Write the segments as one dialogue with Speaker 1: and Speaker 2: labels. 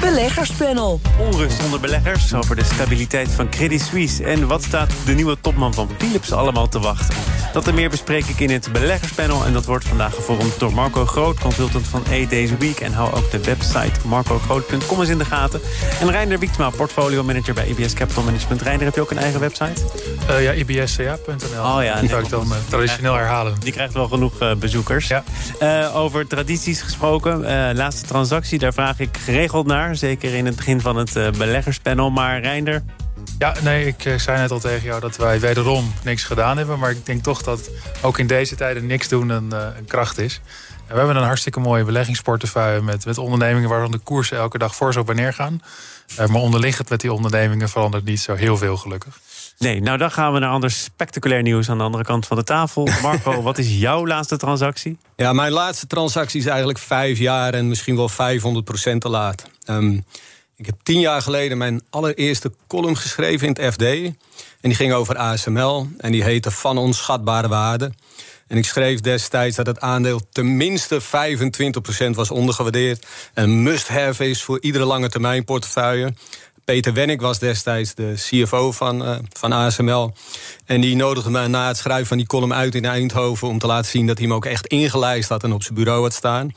Speaker 1: Beleggerspanel.
Speaker 2: Onrust onder beleggers over de stabiliteit van Credit Suisse. En wat staat de nieuwe topman van Philips allemaal te wachten? Dat en meer bespreek ik in het beleggerspanel. En dat wordt vandaag gevormd door Marco Groot, consultant van A Days Week. En hou ook de website marcogroot.com eens in de gaten. En Reiner Wiektma, portfolio manager bij IBS Capital Management. Reiner, heb je ook een eigen website?
Speaker 3: Uh, ja, ibsca.nl.
Speaker 2: Oh ja,
Speaker 3: die zou ik dan uh, traditioneel herhalen.
Speaker 2: Die krijgt wel genoeg uh, bezoekers.
Speaker 3: Ja.
Speaker 2: over tradities gesproken. laatste transactie, daar vraag ik geregeld naar. Zeker in het begin van het beleggerspanel. Maar Reinder,
Speaker 3: ja, nee, ik zei net al tegen jou dat wij wederom niks gedaan hebben. Maar ik denk toch dat ook in deze tijden niks doen een, een kracht is. En we hebben een hartstikke mooie beleggingsportefeuille met, met ondernemingen waarvan de koersen elke dag voor zo neer gaan. maar onderliggend met die ondernemingen verandert niet zo heel veel gelukkig.
Speaker 2: Nee, nou dan gaan we naar ander spectaculair nieuws aan de andere kant van de tafel. Marco, wat is jouw laatste transactie?
Speaker 4: Ja, mijn laatste transactie is eigenlijk vijf jaar en misschien wel 500% te laat. Um, ik heb tien jaar geleden mijn allereerste column geschreven in het FD. En die ging over ASML en die heette Van onschatbare waarde. En ik schreef destijds dat het aandeel tenminste 25% was ondergewaardeerd. En must-have is voor iedere lange termijn portefeuille. Peter Wennick was destijds de CFO van, uh, van ASML. En die nodigde me na het schrijven van die column uit in Eindhoven... om te laten zien dat hij hem ook echt ingelijst had en op zijn bureau had staan.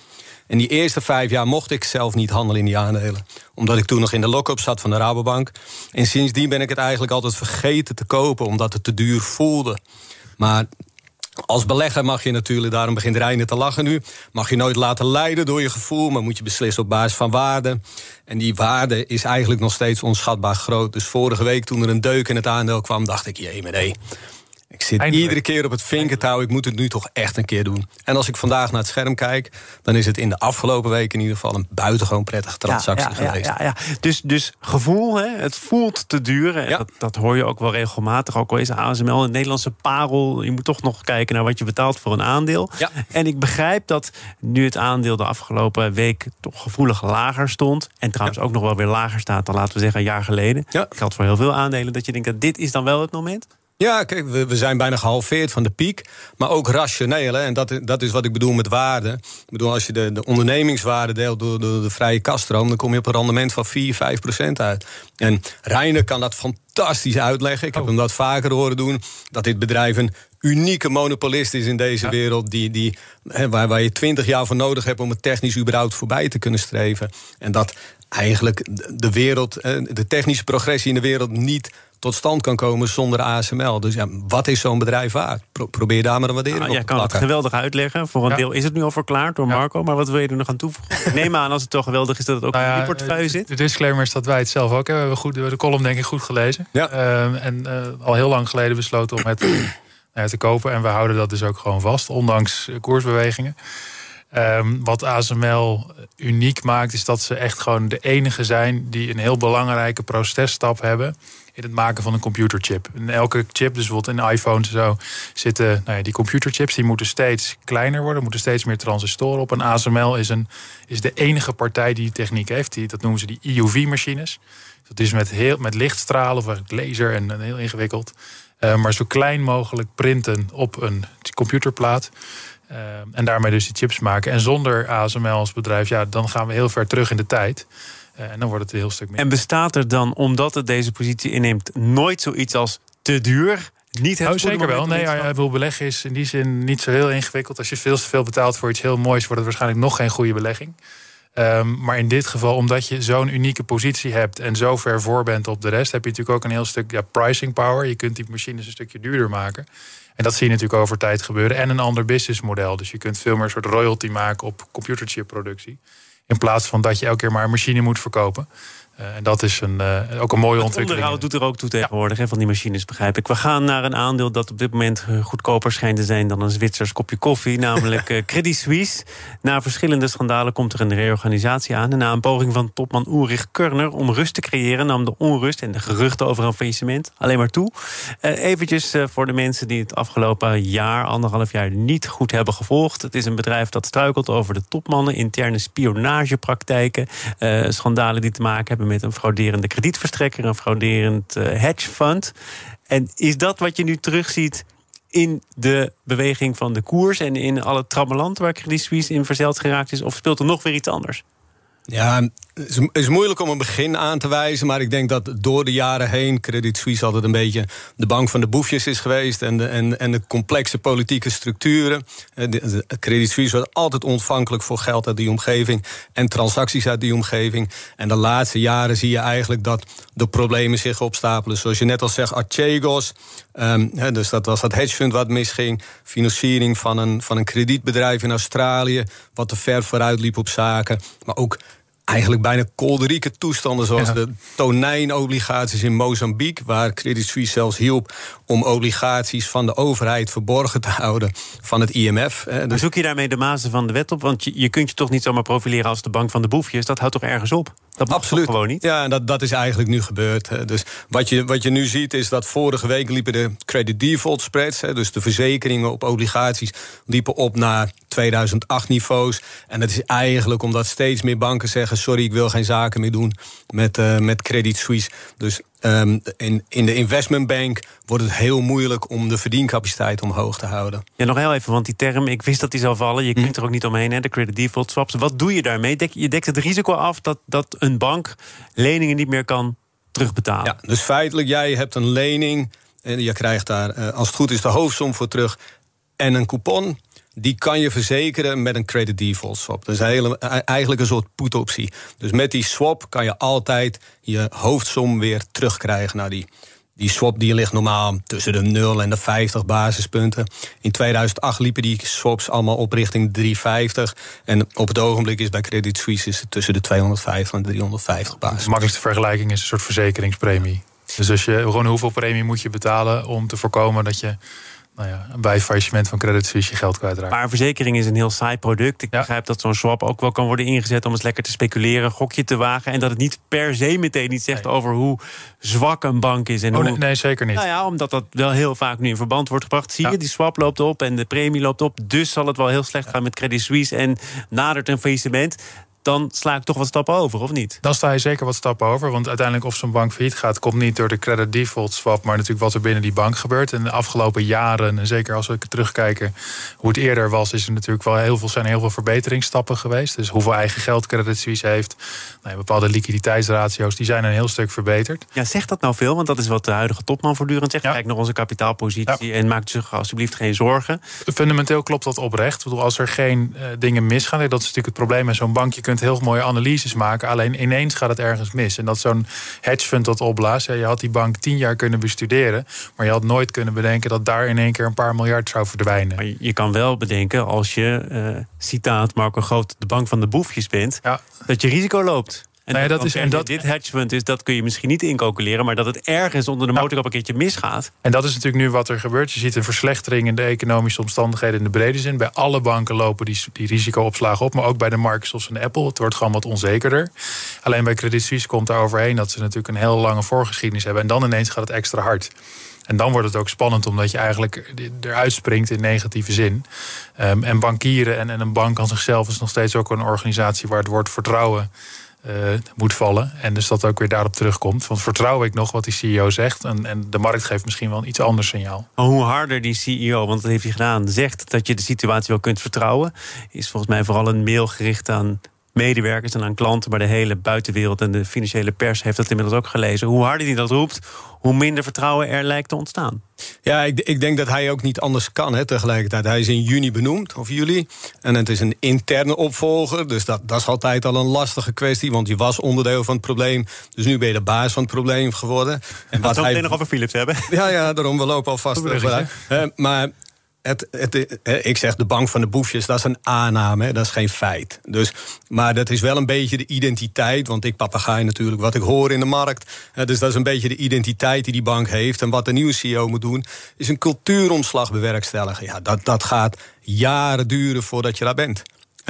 Speaker 4: En die eerste vijf jaar mocht ik zelf niet handelen in die aandelen. Omdat ik toen nog in de lock-up zat van de Rabobank. En sindsdien ben ik het eigenlijk altijd vergeten te kopen... omdat het te duur voelde. Maar als belegger mag je natuurlijk, daarom begint Reiner te lachen nu... mag je nooit laten leiden door je gevoel... maar moet je beslissen op basis van waarde. En die waarde is eigenlijk nog steeds onschatbaar groot. Dus vorige week toen er een deuk in het aandeel kwam... dacht ik, jee, nee, ik zit iedere keer op het vinkertouw. Ik moet het nu toch echt een keer doen. En als ik vandaag naar het scherm kijk... dan is het in de afgelopen weken in ieder geval... een buitengewoon prettige transactie
Speaker 2: ja,
Speaker 4: geweest.
Speaker 2: Ja, ja, Dus, dus gevoel, hè? het voelt te duren. Dat, dat hoor je ook wel regelmatig. Ook al is ASML een Nederlandse parel. Je moet toch nog kijken naar wat je betaalt voor een aandeel. En ik begrijp dat nu het aandeel de afgelopen week... toch gevoelig lager stond. En trouwens ook nog wel weer lager staat dan, laten we zeggen, een jaar geleden. Dat geldt voor heel veel aandelen. Dat je denkt dat dit is dan wel het moment?
Speaker 4: Ja, kijk, we, we zijn bijna gehalveerd van de piek. Maar ook rationeel. Hè, en dat, dat is wat ik bedoel met waarde. Ik bedoel, als je de, de ondernemingswaarde deelt door, door de vrije kaststroom... dan kom je op een rendement van 4, 5 procent uit. En Reiner kan dat fantastisch uitleggen. Ik heb oh. hem dat vaker horen doen. Dat dit bedrijf een unieke monopolist is in deze wereld. Die, die, waar, waar je twintig jaar voor nodig hebt om het technisch überhaupt voorbij te kunnen streven. En dat eigenlijk de wereld, de technische progressie in de wereld niet tot stand kan komen zonder ASML. Dus ja, wat is zo'n bedrijf waard? probeer daar maar een waardering nou,
Speaker 2: op te kan het geweldig uitleggen. Voor een deel is het nu al verklaard door Marco. Maar wat wil je er nog aan toevoegen? Neem aan als het toch geweldig is dat het ook nou in die portefeuille zit.
Speaker 3: De disclaimer is dat wij het zelf ook hebben. We hebben goed, de column denk ik goed gelezen.
Speaker 4: Ja.
Speaker 3: Ehm, en uh, al heel lang geleden besloten om het uh, te kopen. En we houden dat dus ook gewoon vast, ondanks koersbewegingen. Um, wat ASML uniek maakt, is dat ze echt gewoon de enige zijn die een heel belangrijke processtap hebben in het maken van een computerchip. En elke chip, dus bijvoorbeeld in iPhones en zo, zitten nou ja, die computerchips, die moeten steeds kleiner worden, moeten steeds meer transistoren op. En ASML is, een, is de enige partij die die techniek heeft. Die, dat noemen ze die EUV-machines. Dat is met, heel, met lichtstralen of laser en, heel ingewikkeld. Uh, maar zo klein mogelijk printen op een computerplaat. Uh, en daarmee dus die chips maken. En zonder ASML als bedrijf, ja, dan gaan we heel ver terug in de tijd. Uh, en dan wordt het een heel stuk meer.
Speaker 2: En bestaat er dan, omdat het deze positie inneemt, nooit zoiets als te duur? Niet het
Speaker 3: oh, zeker wel. Nee, wil beleggen is in die zin niet zo heel ingewikkeld. Als je veel te veel betaalt voor iets heel moois, wordt het waarschijnlijk nog geen goede belegging. Um, maar in dit geval, omdat je zo'n unieke positie hebt en zo ver voor bent op de rest, heb je natuurlijk ook een heel stuk ja, pricing power. Je kunt die machines een stukje duurder maken. En dat zie je natuurlijk over tijd gebeuren. En een ander businessmodel. Dus je kunt veel meer een soort royalty maken op computerchip productie. In plaats van dat je elke keer maar een machine moet verkopen. Uh, en dat is een, uh, ook een mooie ontwikkeling.
Speaker 2: onderhoud doet er ook toe tegenwoordig ja. van die machines, begrijp ik. We gaan naar een aandeel dat op dit moment goedkoper schijnt te zijn dan een Zwitsers kopje koffie, namelijk Credit Suisse. Na verschillende schandalen komt er een reorganisatie aan. En na een poging van topman Ulrich Körner om rust te creëren, nam de onrust en de geruchten over een faillissement alleen maar toe. Eventjes voor de mensen die het afgelopen jaar, anderhalf jaar niet goed hebben gevolgd. Het is een bedrijf dat struikelt over de topmannen, interne spionagepraktijken, schandalen die te maken hebben met een frauderende kredietverstrekker, een frauderend uh, hedge fund. En is dat wat je nu terugziet in de beweging van de koers en in alle trammeland waar Credit Suisse in verzeld geraakt is? Of speelt er nog weer iets anders?
Speaker 4: Ja, het is moeilijk om een begin aan te wijzen, maar ik denk dat door de jaren heen Credit Suisse altijd een beetje de bank van de boefjes is geweest en de, en, en de complexe politieke structuren. Eh, Credit Suisse was altijd ontvankelijk voor geld uit die omgeving en transacties uit die omgeving. En de laatste jaren zie je eigenlijk dat de problemen zich opstapelen. Zoals je net al zegt, Archegos, um, dus dat was dat hedgefund wat misging, financiering van een, van een kredietbedrijf in Australië, wat te ver vooruit liep op zaken, maar ook eigenlijk bijna kolderieke toestanden... zoals de tonijnobligaties in Mozambique... waar Credit Suisse zelfs hielp om obligaties van de overheid verborgen te houden van het IMF.
Speaker 2: Dus... Zoek je daarmee de mazen van de wet op? Want je, je kunt je toch niet zomaar profileren als de bank van de boefjes? Dat houdt toch ergens op? Dat mag Absoluut. gewoon niet?
Speaker 4: Ja, en dat, dat is eigenlijk nu gebeurd. Dus wat je, wat je nu ziet is dat vorige week liepen de credit default spreads... dus de verzekeringen op obligaties liepen op naar 2008 niveaus. En dat is eigenlijk omdat steeds meer banken zeggen... sorry, ik wil geen zaken meer doen met, uh, met Credit Suisse. Dus um, in, in de investmentbank wordt het heel moeilijk... om de verdiencapaciteit omhoog te houden.
Speaker 2: Ja, nog heel even, want die term, ik wist dat die zou vallen. Je hm. kunt er ook niet omheen, hè, de credit default swaps. Wat doe je daarmee? Dek, je dekt het risico af dat, dat een bank leningen niet meer kan terugbetalen.
Speaker 4: Ja, dus feitelijk, jij hebt een lening... en je krijgt daar, uh, als het goed is, de hoofdsom voor terug... en een coupon die kan je verzekeren met een credit default swap. Dat is e-, eigenlijk een soort put-optie. Dus met die swap kan je altijd je hoofdsom weer terugkrijgen naar die. Die swap die ligt normaal tussen de 0 en de 50 basispunten. In 2008 liepen die swaps allemaal op richting 350. En op het ogenblik is bij Credit Suisse is het tussen de 250 en 350 basis.
Speaker 3: De makkelijkste vergelijking is een soort verzekeringspremie. Dus als je gewoon hoeveel premie moet je betalen om te voorkomen dat je nou ja, bij faillissement van Credit Suisse je geld kwijtraakt.
Speaker 2: Maar een verzekering is een heel saai product. Ik begrijp dat zo'n swap ook wel kan worden ingezet om eens lekker te speculeren, gokje te wagen. En dat het niet per se meteen iets zegt over hoe zwak een bank is. En
Speaker 3: oh,
Speaker 2: hoe...
Speaker 3: nee, zeker niet.
Speaker 2: Nou ja, omdat dat wel heel vaak nu in verband wordt gebracht. Zie je, die swap loopt op en de premie loopt op. Dus zal het wel heel slecht gaan met Credit Suisse. En nadert een faillissement dan sla ik toch wat stappen over, of niet?
Speaker 3: Dan sta je zeker wat stappen over. Want uiteindelijk of zo'n bank failliet gaat... komt niet door de credit default swap... maar natuurlijk wat er binnen die bank gebeurt. En de afgelopen jaren, en zeker als we terugkijken... hoe het eerder was, is er natuurlijk wel heel veel, zijn heel veel verbeteringsstappen geweest. Dus hoeveel eigen geld Credit Suisse heeft... Nou, bepaalde liquiditeitsratio's, die zijn een heel stuk verbeterd.
Speaker 2: Ja, zegt dat nou veel? Want dat is wat de huidige topman voortdurend zegt. Kijk naar onze kapitaalpositie en maak zich alsjeblieft geen zorgen.
Speaker 3: Fundamenteel klopt dat oprecht. Ik bedoel, als er geen uh, dingen misgaan... dat is natuurlijk het probleem met zo'n bank... Kunt heel mooie analyses maken. Alleen ineens gaat het ergens mis. En dat zo'n hedge fund dat opblaast. Ja, je had die bank tien jaar kunnen bestuderen. Maar je had nooit kunnen bedenken dat daar in één keer een paar miljard zou verdwijnen.
Speaker 2: Maar je kan wel bedenken als je, uh, citaat Marco Groot, de bank van de boefjes bent. Ja. Dat je risico loopt. En nou dat is, en dat, dit hedge fund is, dat kun je misschien niet incalculeren, maar dat het ergens onder de motor op een keertje misgaat.
Speaker 3: En dat is natuurlijk nu wat er gebeurt. Je ziet een verslechtering in de economische omstandigheden in de brede zin. Bij alle banken lopen die, die risicoopslagen op, maar ook bij de Microsoft en Apple. Het wordt gewoon wat onzekerder. Alleen bij Credit Suisse komt daar overheen dat ze natuurlijk een heel lange voorgeschiedenis hebben. En dan ineens gaat het extra hard. En dan wordt het ook spannend, omdat je eigenlijk eruit springt in negatieve zin. Um, en bankieren en, en een bank aan zichzelf is nog steeds ook een organisatie waar het woord vertrouwen uh, moet vallen. En dus dat ook weer daarop terugkomt. Want vertrouw ik nog wat die CEO zegt. En, en de markt geeft misschien wel een iets ander signaal.
Speaker 2: hoe harder die CEO, want dat heeft hij gedaan, zegt dat je de situatie wel kunt vertrouwen. Is volgens mij vooral een mail gericht aan medewerkers en aan klanten, maar de hele buitenwereld en de financiële pers heeft dat inmiddels ook gelezen. Hoe harder hij dat roept, hoe minder vertrouwen er lijkt te ontstaan.
Speaker 4: Ja, ik, ik denk dat hij ook niet anders kan hè, tegelijkertijd. Hij is in juni benoemd, of juli. En het is een interne opvolger, dus dat, dat is altijd al een lastige kwestie. Want je was onderdeel van het probleem, dus nu ben je de baas van het probleem geworden.
Speaker 2: En wat hij nog over Philips hebben.
Speaker 4: Ja, ja, daarom, we lopen alvast. Uh, maar het, het, ik zeg de bank van de boefjes, dat is een aanname, dat is geen feit. Dus, maar dat is wel een beetje de identiteit, want ik papagaai natuurlijk wat ik hoor in de markt. Dus dat is een beetje de identiteit die die bank heeft. En wat de nieuwe CEO moet doen, is een cultuuromslag bewerkstelligen. Ja, dat, dat gaat jaren duren voordat je daar bent.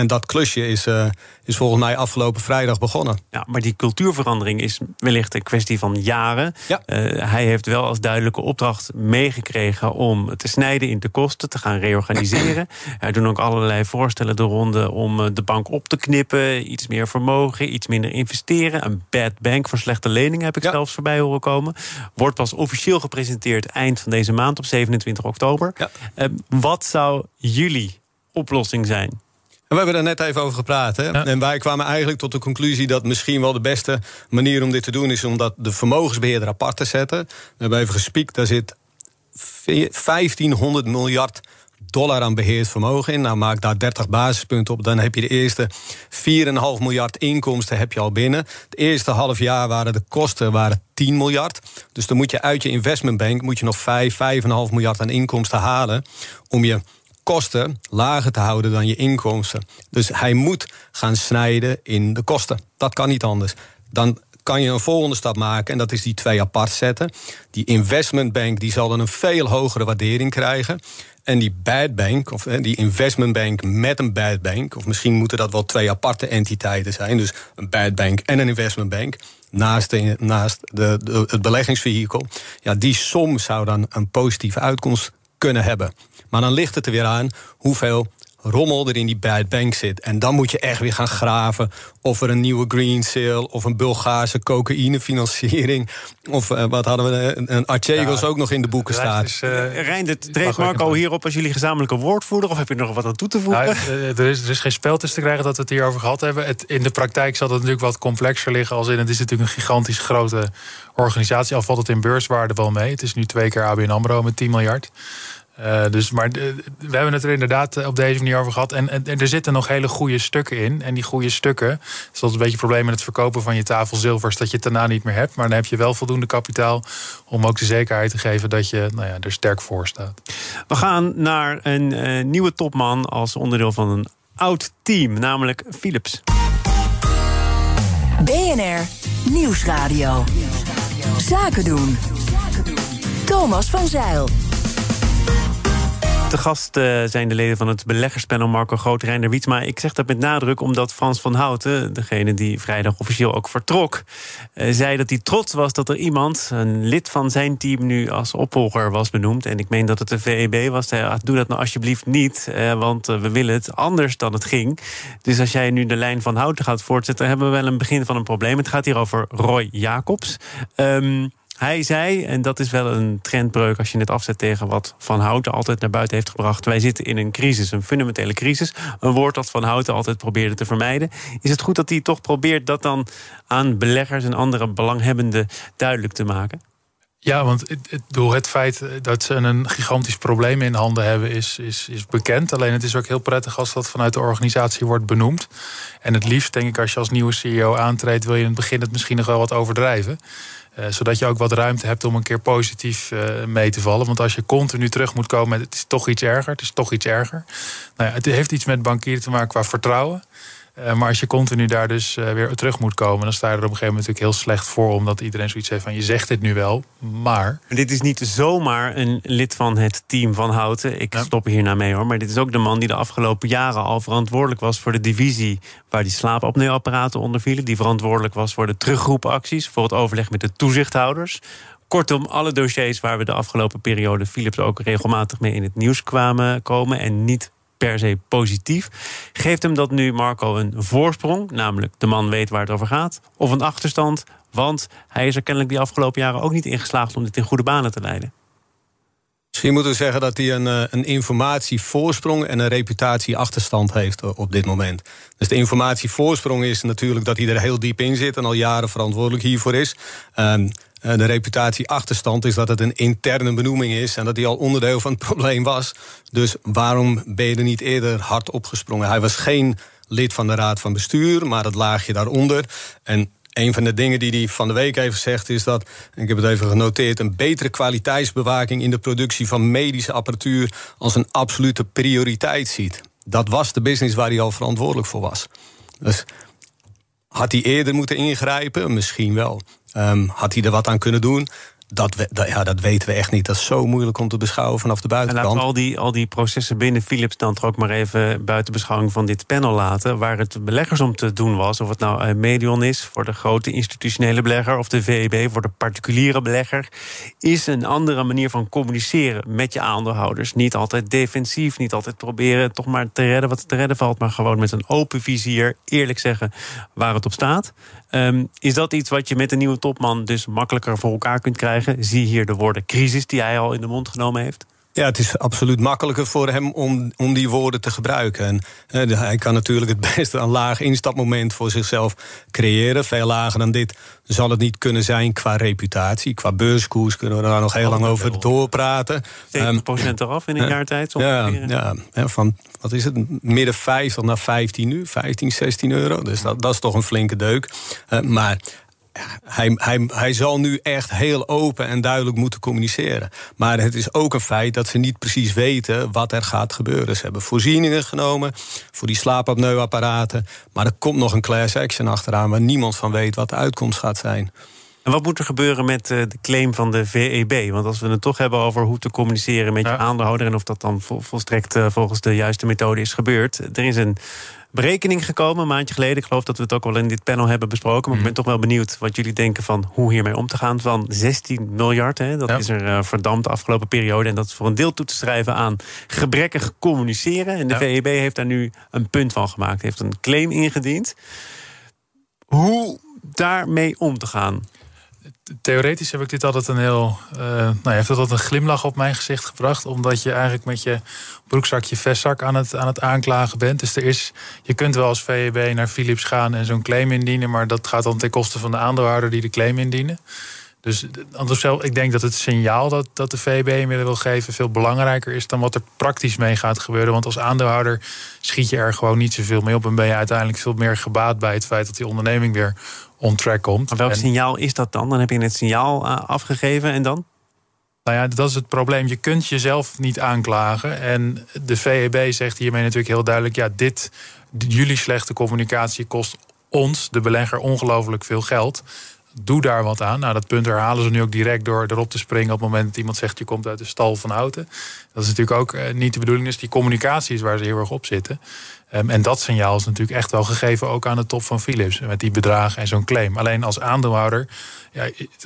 Speaker 4: En dat klusje is, uh, is volgens mij afgelopen vrijdag begonnen.
Speaker 2: Ja, maar die cultuurverandering is wellicht een kwestie van jaren. Ja. Uh, hij heeft wel als duidelijke opdracht meegekregen om te snijden in de kosten, te gaan reorganiseren. er doen ook allerlei voorstellen de ronde om eh, de bank op te knippen, iets meer vermogen, iets minder investeren. Een bad bank voor slechte leningen heb ik ja. zelfs voorbij horen komen. Wordt pas officieel gepresenteerd eind van deze maand op 27 oktober. Ja. Uh, wat zou jullie oplossing zijn?
Speaker 4: We hebben er net even over gepraat. Hè? En wij kwamen eigenlijk tot de conclusie dat misschien wel de beste manier om dit te doen is om dat de vermogensbeheerder apart te zetten. We hebben even gespiekt, daar zit 1500 miljard dollar aan beheerd vermogen in. Nou, maak daar 30 basispunten op. Dan heb je de eerste 4,5 miljard inkomsten heb je al binnen. Het eerste half jaar waren de kosten waren 10 miljard. Dus dan moet je uit je investmentbank moet je nog 5, 5,5 miljard aan inkomsten halen om je kosten lager te houden dan je inkomsten. Dus hij moet gaan snijden in de kosten. Dat kan niet anders. Dan kan je een volgende stap maken en dat is die twee apart zetten. Die investmentbank die zal dan een veel hogere waardering krijgen. En die bad bank, of die investment bank met een bad bank, of misschien moeten dat wel twee aparte entiteiten zijn. Dus een bad bank en een investment bank. Naast, de, naast de, de, het beleggingsvehikel. Ja, die som zou dan een positieve uitkomst kunnen hebben. Maar dan ligt het er weer aan hoeveel rommel er in die bad bank zit. En dan moet je echt weer gaan graven of er een nieuwe green sale... of een Bulgaarse cocaïnefinanciering... of uh, wat hadden we, een Archegos ook nog in de boeken staat.
Speaker 2: Is, uh, Rijn, treedt Marco hierop als jullie gezamenlijke woordvoerder... of heb je nog wat aan toe te voegen? Nou,
Speaker 3: er, is, er is geen spel tussen te krijgen dat we het hierover gehad hebben. Het, in de praktijk zal het natuurlijk wat complexer liggen... als in het is natuurlijk een gigantisch grote organisatie. Al valt het in beurswaarde wel mee. Het is nu twee keer ABN AMRO met 10 miljard. Uh, dus, maar we hebben het er inderdaad eh, op deze manier over gehad. En, en, er zitten nog hele goede stukken in. En die goede stukken, zoals een beetje het probleem met het verkopen van je tafel zilvers, dat je het daarna niet meer hebt. Maar dan heb je wel voldoende kapitaal om ook de zekerheid te geven dat je nou ja, er sterk voor staat.
Speaker 2: We gaan naar een uh, nieuwe topman als onderdeel van een oud team, namelijk Philips.
Speaker 1: BNR Nieuwsradio. Zaken doen. Thomas van Zeil.
Speaker 2: Te gast uh, zijn de leden van het beleggerspanel Marco Groot, Reiner Wietsma. Ik zeg dat met nadruk omdat Frans van Houten, degene die vrijdag officieel ook vertrok, uh, zei dat hij trots was dat er iemand, een lid van zijn team, nu als opvolger was benoemd. En ik meen dat het de VEB was. Doe dat nou alsjeblieft niet, uh, want we willen het anders dan het ging. Dus als jij nu de lijn van Houten gaat voortzetten, hebben we wel een begin van een probleem. Het gaat hier over Roy Jacobs. Um, hij zei, en dat is wel een trendbreuk als je het afzet tegen wat Van Houten altijd naar buiten heeft gebracht. Wij zitten in een crisis, een fundamentele crisis. Een woord dat Van Houten altijd probeerde te vermijden. Is het goed dat hij toch probeert dat dan aan beleggers en andere belanghebbenden duidelijk te maken?
Speaker 3: Ja, want het, het, feit dat ze een gigantisch probleem in handen hebben is, is, is bekend. Alleen het is ook heel prettig als dat vanuit de organisatie wordt benoemd. En het liefst, denk ik, als je als nieuwe CEO aantreedt, wil je in het begin het misschien nog wel wat overdrijven. Uh, zodat je ook wat ruimte hebt om een keer positief uh, mee te vallen. Want als je continu terug moet komen met het is toch iets erger, het is toch iets erger. Nou ja, het heeft iets met bankieren te maken qua vertrouwen. Uh, maar als je continu daar dus weer terug moet komen, dan sta je er op een gegeven moment natuurlijk heel slecht voor, omdat iedereen zoiets heeft van je zegt dit nu wel, maar.
Speaker 2: Dit is niet zomaar een lid van het team van Houten. Ik ja. stop hier naar mee hoor. Maar dit is ook de man die de afgelopen jaren al verantwoordelijk was voor de divisie waar die slaapapneeapparaten onder vielen. Die verantwoordelijk was voor de terugroepacties, voor het overleg met de toezichthouders. Kortom, alle dossiers waar we de afgelopen periode Philips ook regelmatig mee in het nieuws kwamen komen. En niet per se positief. Geeft hem dat nu Marco een voorsprong, namelijk de man weet waar het over gaat, of een achterstand, want hij is er kennelijk die afgelopen jaren ook niet in geslaagd om dit in goede banen te leiden.
Speaker 4: Misschien moeten we zeggen dat hij een, eh, een informatievoorsprong en een reputatieachterstand heeft eh, op dit moment. Dus de informatievoorsprong is natuurlijk dat hij er heel diep in zit en al jaren verantwoordelijk hiervoor is. Um, de reputatieachterstand is dat het een interne benoeming is en dat hij al onderdeel van het probleem was. Dus waarom ben je er niet eerder hard opgesprongen? Hij was geen lid van de raad van bestuur, maar dat laagje daaronder. En een van de dingen die hij van de week even zegt is dat, ik heb het even genoteerd, een betere kwaliteitsbewaking in de productie van medische apparatuur als een absolute prioriteit ziet. Dat was de business waar hij al verantwoordelijk voor was. Dus had hij eerder moeten ingrijpen? Misschien wel. Um, had hij er wat aan kunnen doen? Dat, we, dat, ja, dat weten we echt niet. Dat is zo moeilijk om te beschouwen vanaf de buitenkant.
Speaker 2: En laten we al die, al die processen binnen Philips dan toch ook maar even buiten beschouwing van dit panel laten. Waar het beleggers om te doen was. Of het nou eh, Medion is voor de grote institutionele belegger. Of de VEB voor de particuliere belegger. Is een andere manier van communiceren met je aandeelhouders. Niet altijd defensief. Niet altijd proberen toch maar te redden wat te redden valt. Maar gewoon met een open vizier. Eerlijk zeggen waar het op staat. Um, is dat iets wat je met een nieuwe topman dus makkelijker voor elkaar kunt krijgen? Zie hier de woorden crisis die hij al in de mond genomen heeft.
Speaker 4: Ja, het is absoluut makkelijker voor hem om, om die woorden te gebruiken. En, eh, hij kan natuurlijk het beste een laag instapmoment voor zichzelf creëren. Veel lager dan dit zal het niet kunnen zijn qua reputatie. Qua beurskoers kunnen we daar nog heel lang over doorpraten.
Speaker 2: 7% um, eraf in een uh, jaar tijd?
Speaker 4: Ja, ja, van wat is het, midden 50 naar 15 nu, 15, 16 euro. Dus dat, dat is toch een flinke deuk. Uh, maar hij, hij, hij zal nu echt heel open en duidelijk moeten communiceren. Maar het is ook een feit dat ze niet precies weten wat er gaat gebeuren. Ze hebben voorzieningen genomen voor die slaapapneuapparaten. Maar er komt nog een class action achteraan waar niemand van weet wat de uitkomst gaat zijn.
Speaker 2: En wat moet er gebeuren met eh, de claim van de VEB? Want als we het toch hebben over hoe te communiceren met je aandeelhouder... en of dat dan volstrekt eh, volgens de juiste methode is gebeurd... er is een berekening gekomen, een maandje geleden. Ik geloof dat we het ook al in dit panel hebben besproken. Maar ik ben mhm. toch wel benieuwd wat jullie denken van hoe hiermee om te gaan. Van 16 miljard, hè, dat is er uh, verdampt de afgelopen periode. En dat is voor een deel toe te schrijven aan gebrekkig communiceren. En de VEB heeft daar nu een punt van gemaakt. Heeft een claim ingediend. Hoe daarmee om te gaan?
Speaker 3: Theoretisch heb ik dit altijd een heel. Uh, nou, heeft altijd een glimlach op mijn gezicht gebracht. Omdat je eigenlijk met je broekzakje vestzak aan het, aan het aanklagen bent. Dus er is, je kunt wel als VEB naar Philips gaan en zo'n claim indienen. Maar dat gaat dan ten koste van de aandeelhouder die de claim indienen. Dus ik denk dat het signaal dat, dat de VEB inmiddels wil geven veel belangrijker is dan wat er praktisch mee gaat gebeuren. Want als aandeelhouder schiet je er gewoon niet zoveel mee op en ben je uiteindelijk veel meer gebaat bij het feit dat die onderneming weer on track komt.
Speaker 2: Maar welk signaal is dat dan? Dan heb je het signaal eh, afgegeven en dan?
Speaker 3: Nou ja, dat is het probleem. Je kunt jezelf niet aanklagen. En de VEB zegt hiermee natuurlijk heel duidelijk: ja, dit, jullie slechte communicatie kost ons, de belegger, ongelooflijk veel geld doe daar wat aan. Nou, dat punt herhalen ze nu ook direct door erop te springen op het moment dat iemand zegt je komt uit de stal van Houten. Dat is natuurlijk ook eh, niet de bedoeling. Dus die communicatie is waar ze heel erg op zitten. Um, en dat signaal is natuurlijk echt wel gegeven ook aan de top van Philips. Met die bedragen en zo'n claim. Alleen als aandeelhouder ja,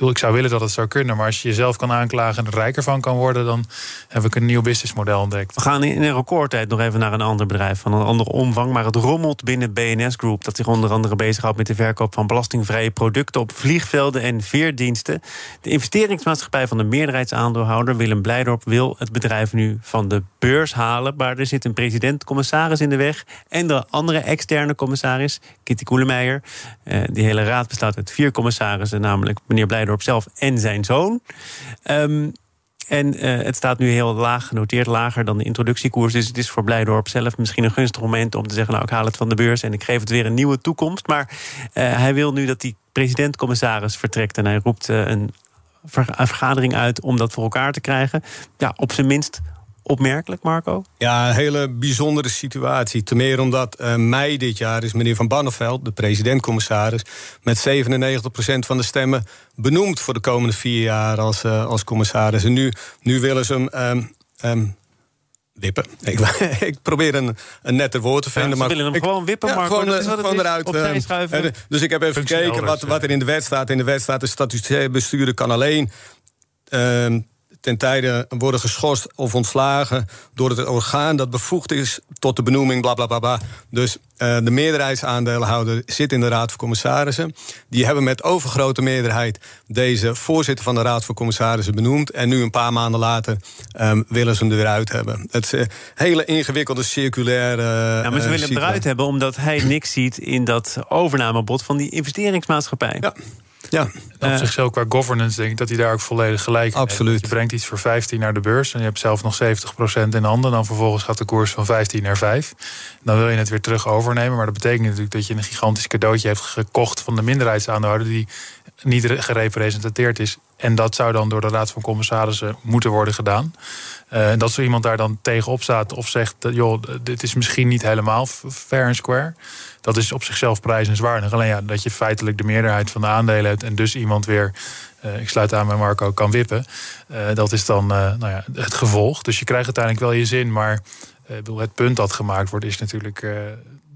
Speaker 3: ik zou willen dat het zou kunnen, maar als je jezelf kan aanklagen en er rijker van kan worden, dan heb ik een nieuw businessmodel ontdekt.
Speaker 2: We gaan in een recordtijd nog even naar een ander bedrijf van een andere omvang, maar het rommelt binnen BNS Group, dat zich onder andere bezighoudt met de verkoop van belastingvrije producten op vliegvelden en veerdiensten. De investeringsmaatschappij van de meerderheidsaandeelhouder Willem Blijdorp wil het bedrijf nu van de beurs halen, maar er zit een president-commissaris in de weg en de andere externe commissaris, Kitty Koelemeijer. Eh, die hele raad bestaat uit vier commissarissen, namelijk meneer Blijdorp zelf en zijn zoon. Um, en uh, het staat nu heel laag genoteerd, lager dan de introductiekoers. Dus het is voor Blijdorp zelf misschien een gunstig moment om te zeggen: Nou, ik haal het van de beurs en ik geef het weer een nieuwe toekomst. Maar uh, hij wil nu dat die president-commissaris vertrekt. En hij roept een vergadering uit om dat voor elkaar te krijgen. Ja, op zijn minst opmerkelijk, Marco?
Speaker 4: Ja, een hele bijzondere situatie. Ten meer omdat uh, mei dit jaar is meneer Van Banneveld, de president-commissaris, met 97% van de stemmen benoemd voor de komende vier jaar als, uh, als commissaris. En nu, nu willen ze hem. Um, um, wippen. Ik, ik, probeer een, een netter woord te vinden.
Speaker 2: Ja, maar willen hem
Speaker 4: ik,
Speaker 2: gewoon wippen, maar
Speaker 4: gewoon, uh, gewoon eruit. Uh, dus ik heb even gekeken wat, wat er in de wet staat. In de wet staat de statutair bestuurder kan alleen uh, ten tijde worden geschorst of ontslagen door het orgaan dat bevoegd is tot de benoeming, bla bla bla. bla. Dus uh, de meerderheidsaandeelhouder zit in de Raad van Commissarissen. Die hebben met overgrote meerderheid deze voorzitter van de Raad van Commissarissen benoemd. En nu een paar maanden later um, willen ze hem er weer uit hebben. Het is een hele ingewikkelde circulaire.
Speaker 2: ja, maar ze willen hem eruit hebben omdat hij niks ziet in dat overnamebod van die investeringsmaatschappij.
Speaker 4: Ja. Ja.
Speaker 3: op uh, zichzelf qua governance denk ik dat hij daar ook volledig gelijk
Speaker 4: in Absoluut.
Speaker 3: Je brengt iets voor 15 naar de beurs en je hebt zelf nog 70% in handen. Dan vervolgens gaat de koers van 15 naar 5. Dan wil je het weer terug overnemen. Maar dat betekent natuurlijk dat je een gigantisch cadeautje heeft gekocht van de minderheidsaandeelhouder die niet gerepresenteerd is. En dat zou dan door de Raad van Commissarissen moeten worden gedaan. Uh, dat zo iemand daar dan tegenop staat of zegt... joh, dit is misschien niet helemaal fair en square. Dat is op zichzelf prijzenswaardig. Alleen ja, dat je feitelijk de meerderheid van de aandelen hebt... en dus iemand weer, uh, ik sluit aan bij Marco, kan wippen. Uh, dat is dan nou ja, het gevolg. Dus je krijgt uiteindelijk wel je zin, maar... het punt dat gemaakt wordt is natuurlijk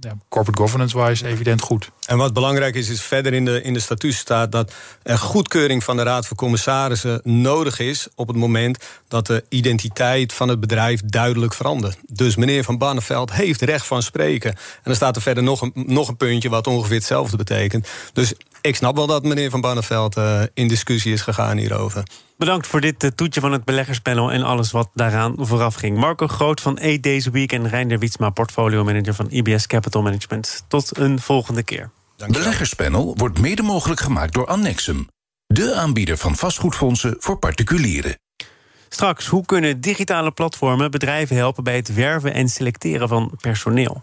Speaker 3: ja, corporate governance-wise evident goed.
Speaker 4: En wat belangrijk is, is verder in de, in de statuut staat dat er goedkeuring van de Raad van Commissarissen nodig is op het moment dat de identiteit van het bedrijf duidelijk verandert. Dus meneer Van Barneveld heeft recht van spreken. En dan staat er verder nog een, nog een puntje wat ongeveer hetzelfde betekent. Dus ik snap wel dat meneer Van Barneveld uh, in discussie is gegaan hierover.
Speaker 2: Bedankt voor dit uh, toetje van het beleggerspanel en alles wat daaraan vooraf ging. Marco Groot van E Deze Week en Reinder Wietsma, portfolio manager van IBS Capital Management. Tot een volgende keer.
Speaker 5: Beleggerspanel wordt mede mogelijk gemaakt door Annexum, de aanbieder van vastgoedfondsen voor particulieren.
Speaker 2: Straks, hoe kunnen digitale platformen bedrijven helpen bij het werven en selecteren van personeel?